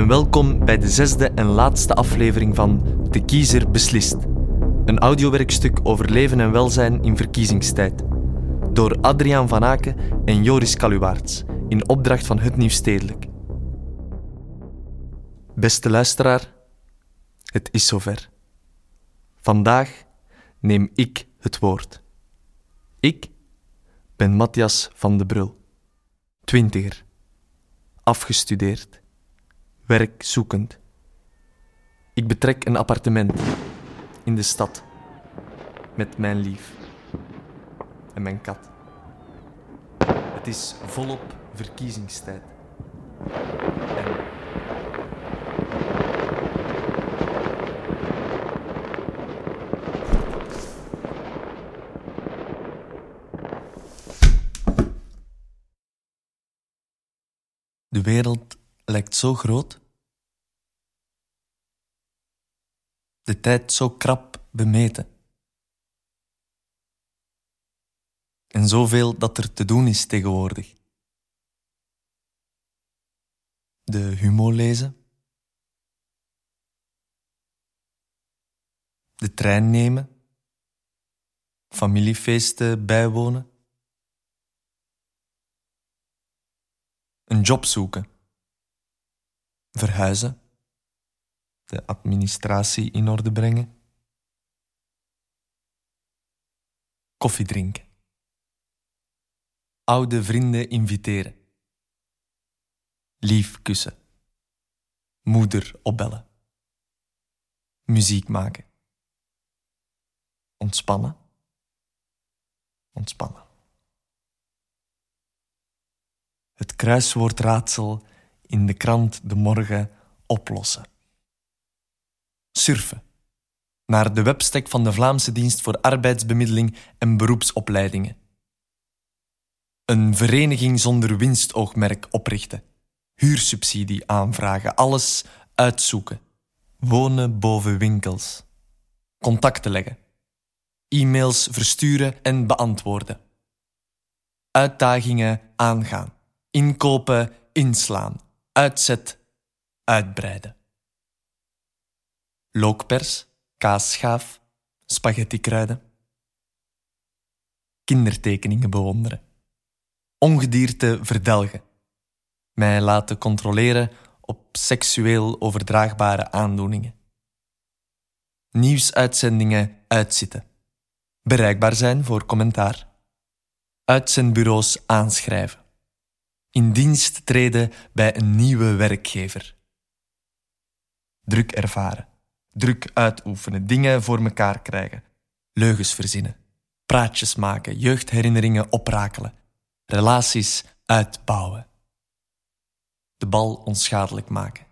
En welkom bij de zesde en laatste aflevering van De Kiezer Beslist. Een audiowerkstuk over leven en welzijn in verkiezingstijd. Door Adriaan van Aken en Joris Kaluwaerts in opdracht van Het Nieuw Stedelijk. Beste luisteraar, het is zover. Vandaag neem ik het woord. Ik ben Matthias van de Brul, twintiger, afgestudeerd, werkzoekend. Ik betrek een appartement in de stad met mijn lief en mijn kat. Het is volop verkiezingstijd. De wereld lijkt zo groot. De tijd zo krap bemeten. En zoveel dat er te doen is tegenwoordig. De humo lezen. De trein nemen. Familiefeesten bijwonen. Een job zoeken. Verhuizen. De administratie in orde brengen. Koffie drinken. Oude vrienden inviteren. Lief kussen. Moeder opbellen. Muziek maken. Ontspannen. Ontspannen. Het kruiswoordraadsel in de krant de morgen oplossen. Surfen. Naar de webstack van de Vlaamse Dienst voor Arbeidsbemiddeling en Beroepsopleidingen. Een vereniging zonder winstoogmerk oprichten. Huursubsidie aanvragen. Alles uitzoeken. Wonen boven winkels. Contacten leggen. E-mails versturen en beantwoorden. Uitdagingen aangaan. Inkopen, inslaan. Uitzet, uitbreiden. Lookpers, kaasschaaf, spaghettikruiden. Kindertekeningen bewonderen. Ongedierte verdelgen. Mij laten controleren op seksueel overdraagbare aandoeningen. Nieuwsuitzendingen uitzitten. Bereikbaar zijn voor commentaar. Uitzendbureaus aanschrijven in dienst treden bij een nieuwe werkgever. Druk ervaren, druk uitoefenen, dingen voor mekaar krijgen, leugens verzinnen, praatjes maken, jeugdherinneringen oprakelen, relaties uitbouwen. De bal onschadelijk maken,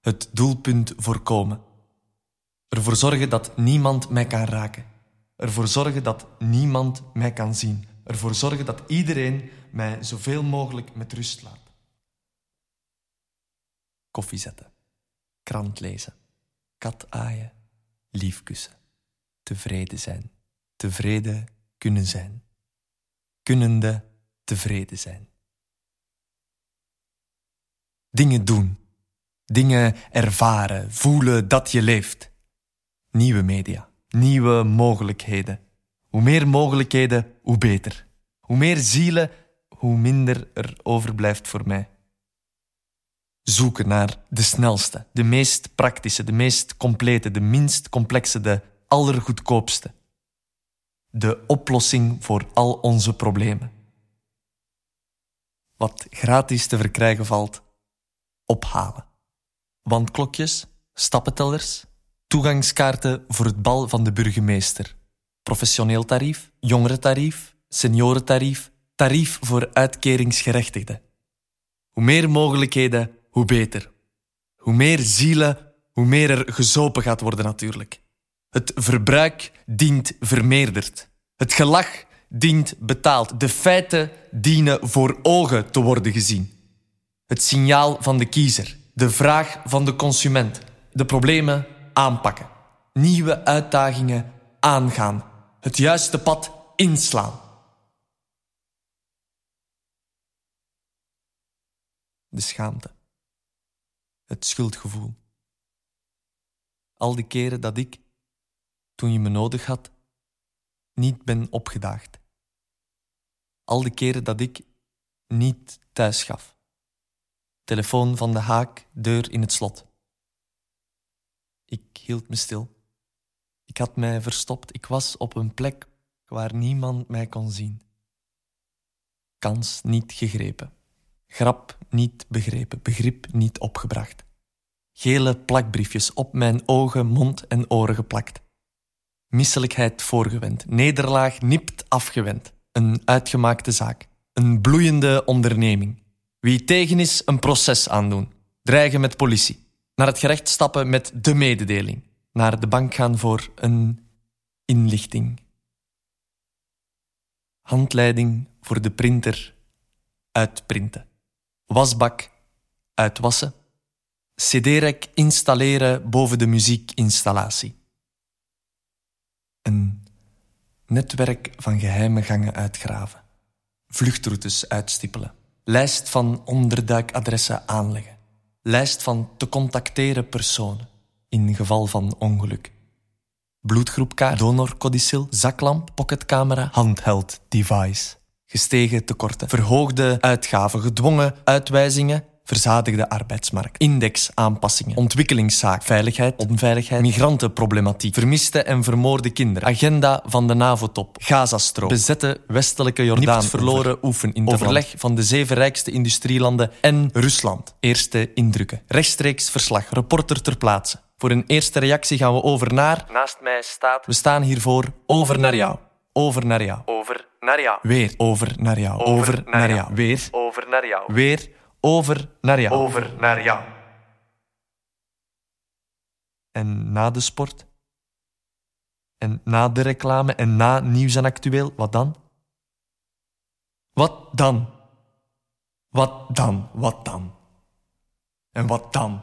het doelpunt voorkomen. Ervoor zorgen dat niemand mij kan raken. Ervoor zorgen dat niemand mij kan zien. Ervoor zorgen dat iedereen mij zoveel mogelijk met rust laat. Koffie zetten, krant lezen, kat aaien, lief kussen, tevreden zijn, tevreden kunnen zijn, kunnende tevreden zijn. Dingen doen, dingen ervaren, voelen dat je leeft. Nieuwe media, nieuwe mogelijkheden. Hoe meer mogelijkheden, hoe beter. Hoe meer zielen, hoe minder er overblijft voor mij. Zoeken naar de snelste, de meest praktische, de meest complete, de minst complexe, de allergoedkoopste. De oplossing voor al onze problemen. Wat gratis te verkrijgen valt, ophalen. Wandklokjes, stappentellers, toegangskaarten voor het bal van de burgemeester. Professioneel tarief, jongerentarief, seniorentarief, tarief voor uitkeringsgerechtigden. Hoe meer mogelijkheden, hoe beter. Hoe meer zielen, hoe meer er gezopen gaat worden natuurlijk. Het verbruik dient vermeerderd. Het gelach dient betaald. De feiten dienen voor ogen te worden gezien. Het signaal van de kiezer, de vraag van de consument, de problemen aanpakken, nieuwe uitdagingen aangaan, het juiste pad inslaan. de schaamte. Het schuldgevoel. Al die keren dat ik, toen je me nodig had, niet ben opgedaagd. Al die keren dat ik niet thuis gaf. Telefoon van de haak, deur in het slot. Ik hield me stil. Ik had mij verstopt. Ik was op een plek waar niemand mij kon zien. Kans niet gegrepen. Grap niet begrepen. Begrip niet opgebracht. Gele plakbriefjes op mijn ogen, mond en oren geplakt. Misselijkheid voorgewend. Nederlaag nipt afgewend. Een uitgemaakte zaak. Een bloeiende onderneming. Wie tegen is, een proces aandoen. Dreigen met politie. Naar het gerecht stappen met de mededeling. Naar de bank gaan voor een inlichting. Handleiding voor de printer. Uitprinten. Wasbak. Uitwassen. CD-rek installeren boven de muziekinstallatie. Een netwerk van geheime gangen uitgraven. Vluchtroutes uitstippelen. Lijst van onderduikadressen aanleggen. Lijst van te contacteren personen in geval van ongeluk. Bloedgroepkaart, donorcodicil, zaklamp, pocketcamera, handheld device. Gestegen tekorten, verhoogde uitgaven, gedwongen uitwijzingen, verzadigde arbeidsmarkt, indexaanpassingen, ontwikkelingszaak, veiligheid, onveiligheid, migrantenproblematiek, vermiste en vermoorde kinderen, agenda van de NAVO-top, Gazastrook, bezette westelijke Jordaan, verloren oefen overleg van de zeven rijkste industrielanden en Rusland. Eerste indrukken, rechtstreeks verslag, reporter ter plaatse. Voor een eerste reactie gaan we over naar... Naast mij staat... We staan hiervoor over naar jou. Over naar jou. Over naar jou. Weer over naar jou. Over, naar, jou. Weer. Over naar jou. Weer over naar jou. Over naar jou. En na de sport? En na de reclame en na nieuws en actueel, wat dan? Wat dan? Wat dan? Wat dan? En wat dan?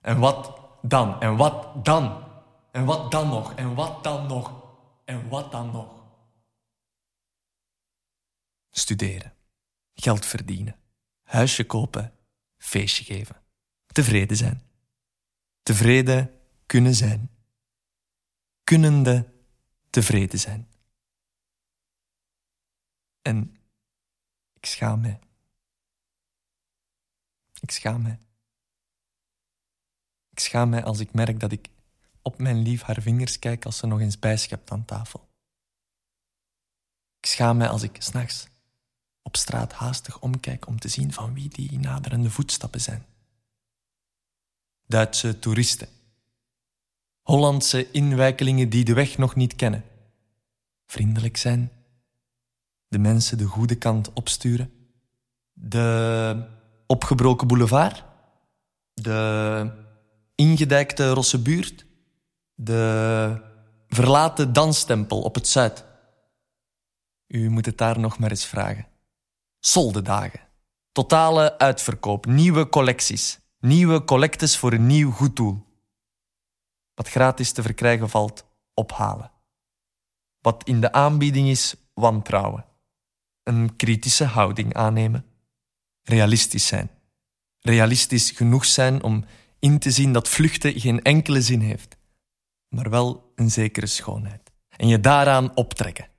En wat dan? En wat dan? En wat dan nog? En wat dan nog? En wat dan nog? Studeren. Geld verdienen. Huisje kopen. Feestje geven. Tevreden zijn. Tevreden kunnen zijn. Kunnende tevreden zijn. En ik schaam me. Ik schaam me. Ik schaam mij als ik merk dat ik op mijn lief haar vingers kijk als ze nog eens bijschept aan tafel. Ik schaam mij als ik s'nachts op straat haastig omkijk om te zien van wie die naderende voetstappen zijn. Duitse toeristen. Hollandse inwijkelingen die de weg nog niet kennen. Vriendelijk zijn. De mensen de goede kant opsturen. De opgebroken boulevard. De ingedijkte Rosse buurt. De verlaten danstempel op het zuid. U moet het daar nog maar eens vragen. Soldedagen. Totale uitverkoop, nieuwe collecties. Nieuwe collectes voor een nieuw goed doel. Wat gratis te verkrijgen valt, ophalen. Wat in de aanbieding is, wantrouwen. Een kritische houding aannemen. Realistisch zijn. Realistisch genoeg zijn om in te zien dat vluchten geen enkele zin heeft, maar wel een zekere schoonheid. En je daaraan optrekken.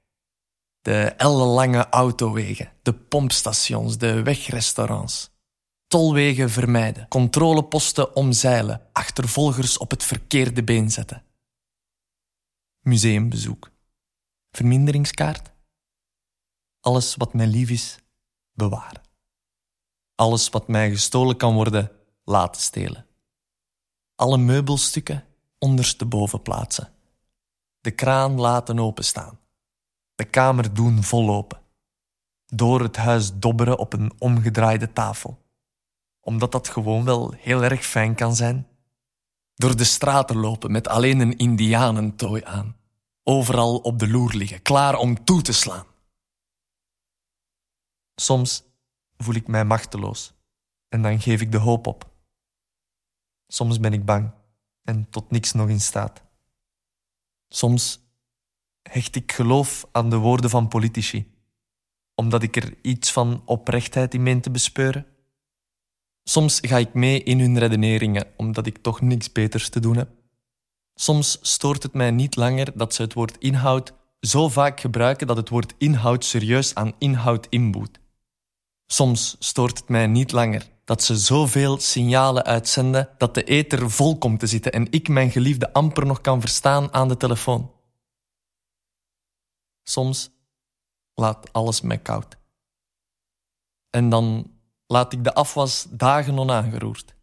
De ellenlange autowegen, de pompstations, de wegrestaurants. Tolwegen vermijden, controleposten omzeilen, achtervolgers op het verkeerde been zetten. Museumbezoek. Verminderingskaart. Alles wat mij lief is, bewaren. Alles wat mij gestolen kan worden, laten stelen alle meubelstukken ondersteboven plaatsen. De kraan laten openstaan. De kamer doen vollopen. Door het huis dobberen op een omgedraaide tafel. Omdat dat gewoon wel heel erg fijn kan zijn. Door de straten lopen met alleen een indianentooi aan. Overal op de loer liggen, klaar om toe te slaan. Soms voel ik mij machteloos en dan geef ik de hoop op. Soms ben ik bang en tot niks nog in staat. Soms hecht ik geloof aan de woorden van politici, omdat ik er iets van oprechtheid in meen te bespeuren. Soms ga ik mee in hun redeneringen, omdat ik toch niks beters te doen heb. Soms stoort het mij niet langer dat ze het woord inhoud zo vaak gebruiken dat het woord inhoud serieus aan inhoud inboet. Soms stoort het mij niet langer dat ze zoveel signalen uitzenden dat de ether vol komt te zitten en ik mijn geliefde amper nog kan verstaan aan de telefoon. Soms laat alles mij koud. En dan laat ik de afwas dagen onaangeroerd.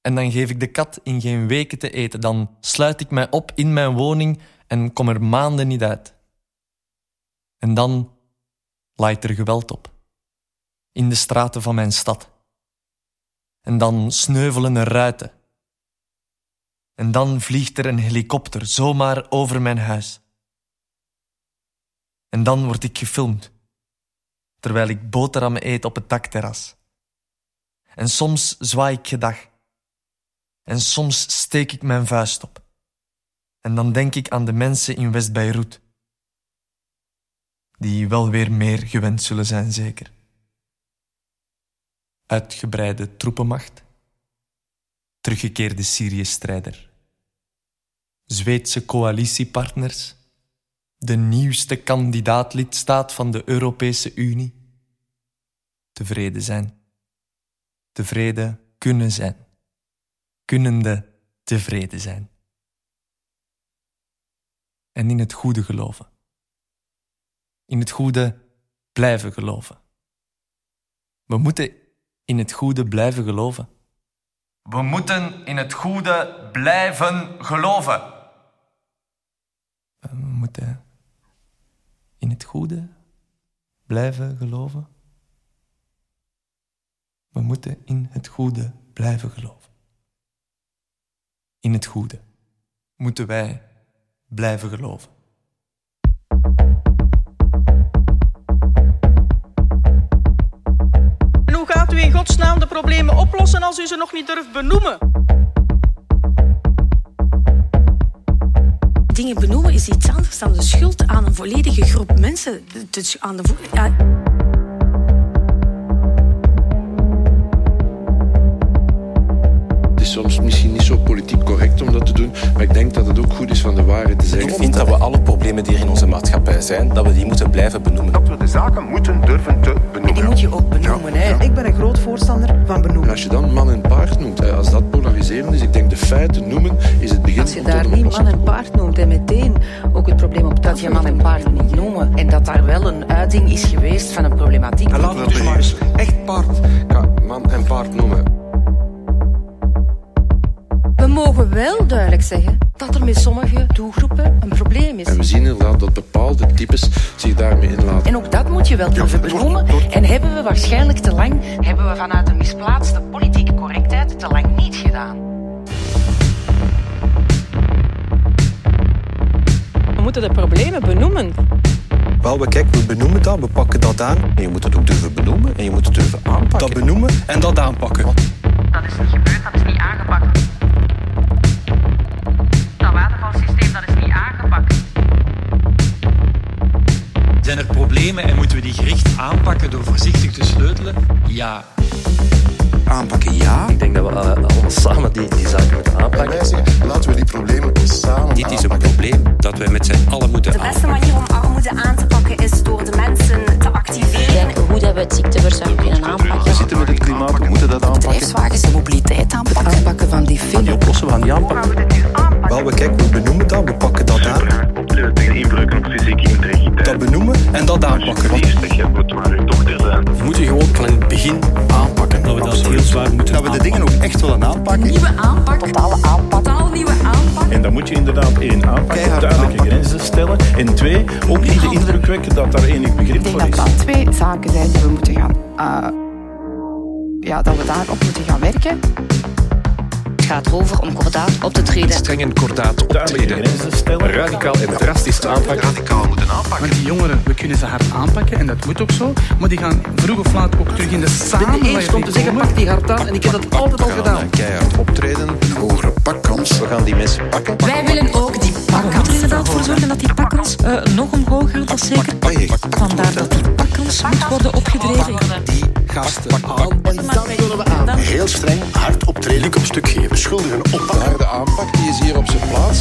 En dan geef ik de kat in geen weken te eten. Dan sluit ik mij op in mijn woning en kom er maanden niet uit. En dan laait er geweld op. In de straten van mijn stad. En dan sneuvelen er ruiten. En dan vliegt er een helikopter zomaar over mijn huis. En dan word ik gefilmd, terwijl ik boterhammen eet op het dakterras. En soms zwaai ik gedag. En soms steek ik mijn vuist op. En dan denk ik aan de mensen in West-Beirut. Die wel weer meer gewend zullen zijn, zeker. Uitgebreide troepenmacht. Teruggekeerde Syrië-strijder. Zweedse coalitiepartners. De nieuwste kandidaatlidstaat van de Europese Unie. Tevreden zijn. Tevreden kunnen zijn. Kunnende tevreden zijn. En in het goede geloven. In het goede blijven geloven. We moeten in het goede blijven geloven. We moeten in het goede blijven geloven. We moeten in het goede blijven geloven. We moeten in het goede blijven geloven. In het goede moeten wij blijven geloven. En hoe gaat u in godsnaam de problemen oplossen als u ze nog niet durft benoemen? Dingen benoemen is iets anders dan de schuld aan een volledige groep mensen. Dus aan de, ja, Het is soms misschien niet zo politiek correct om dat te doen, maar ik denk dat het ook goed is van de waarheid te zeggen. Ik vind dat we alle problemen die er in onze maatschappij zijn, dat we die moeten blijven benoemen. dat we de zaken moeten durven te benoemen. Die moet je ook benoemen. Hè. Ik ben een groot voorstander van En benoemen. als je dan man en paard noemt, als dat polariserend is, ik denk de feiten noemen, is het begin Als je daar niet man en paard noemt man en paard niet noemen en dat daar wel een uiting is geweest van een problematiek. En laten we dus maar eens echt paard, ja, man en paard noemen. we mogen wel duidelijk zeggen dat er met sommige doelgroepen een probleem is. En we zien inderdaad dat bepaalde types zich daarmee inlaten. En ook dat moet je wel durven benoemen. En hebben we waarschijnlijk te lang, hebben we vanuit een misplaatste politieke correctheid te lang niet gedaan. We moeten de problemen benoemen. Wel, we kijk, we benoemen dat, we pakken dat aan. En je moet het ook durven benoemen en je moet het durven aanpakken. Dat benoemen en dat aanpakken. Dat is niet gebeurd, dat is niet aangepakt. Dat watervalsysteem, dat is niet aangepakt. Zijn er problemen en moeten we die gericht aanpakken door voorzichtig te sleutelen? Ja. Aanpakken ja. Ik denk dat we eh, allemaal samen die, die zaken moeten En aanpakken. wij zeggen, laten we die problemen samen Dit is een aanpakken. probleem dat wij met z'n allen moeten De beste manier om armoede aan te pakken is door de mensen te activeren. hoe dat we het ziekteverzuim kunnen aanpakken. We zitten met het klimaat, we moeten dat aanpakken. Bedrijfswagens, de mobiliteit aanpakken. Het aanpakken van die file. oplossen, we gaan die aanpakken. Gaan we dit nu aanpakken? Wel, we kijk, we benoemen dat, we pakken dat aan. Inbreuken op fysieke integriteit. Dat benoemen en dat aanpakken. Zijn. We moeten gewoon van in het begin aanpakken. Dat dat moeten Dat we de dingen ook echt willen aanpakken. Nieuwe aanpak. Totale aanpak. Totaal nieuwe aanpak. En dan moet je inderdaad één aanpakken, Keihard duidelijke grenzen stellen. En twee, ook niet de indruk wekken dat daar enig begrip voor is. twee zaken zijn die we moeten gaan... eh, ja, dat we daarop moeten gaan werken. Het gaat erover om kordaat op te treden. Streng en kordaat stellen. Radicaal en drastisch aanpakken. Radicaal moeten aanpakken. Want die jongeren, we kunnen ze hard aanpakken en dat moet ook zo. Maar die gaan vroeg of laat ook terug in de ben de eerste om te zeggen, pak die hard aan. En ik heb dat altijd al gedaan. Keihard optreden, een hogere pakkans. We gaan die mensen pakken. Wij willen ook die Maar we moeten er inderdaad voor zorgen dat die pakkans eh, nog omhoog gaat, dat is zeker. Vandaar dat die pakkans moet worden opgedreven. Gasten aan. En dat willen we aan. Heel streng, hard optreden, lik op stuk geven, schuldigen oppakken. Harde aanpak die is hier op zijn plaats.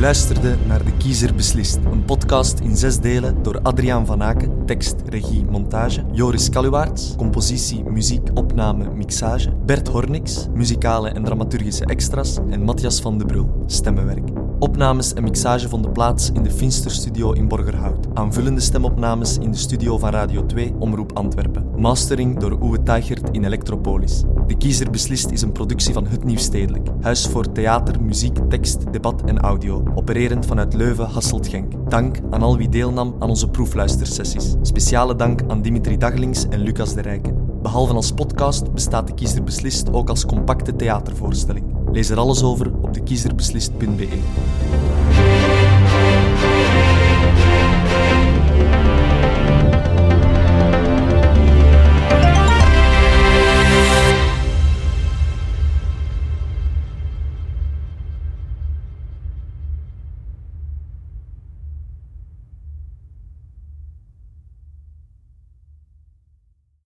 Luisterde naar De Kiezer Beslist, een podcast in zes delen door Adriaan Van Aken, tekst, regie, montage, Joris Kaluwaerts, compositie, muziek, opname, mixage, Bert Hornix, muzikale en dramaturgische extras en Matthias van de Brul, stemmenwerk. Opnames en mixage vonden plaats in de Finster Studio in Borgerhout. Aanvullende stemopnames in de studio van Radio 2, Omroep Antwerpen. Mastering door Uwe Teichert in Electropolis. De Kiezer Beslist is een productie van Het Nieuw Stedelijk. Huis voor theater, muziek, tekst, debat en audio. Opererend vanuit Leuven, Hasselt, Genk. Dank aan al wie deelnam aan onze proefluistersessies. Speciale dank aan Dimitri Daglings en Lucas de Rijken. Behalve als podcast bestaat De Kiezer Beslist ook als compacte theatervoorstelling. Lees er alles over op dekiezersbeslist.be.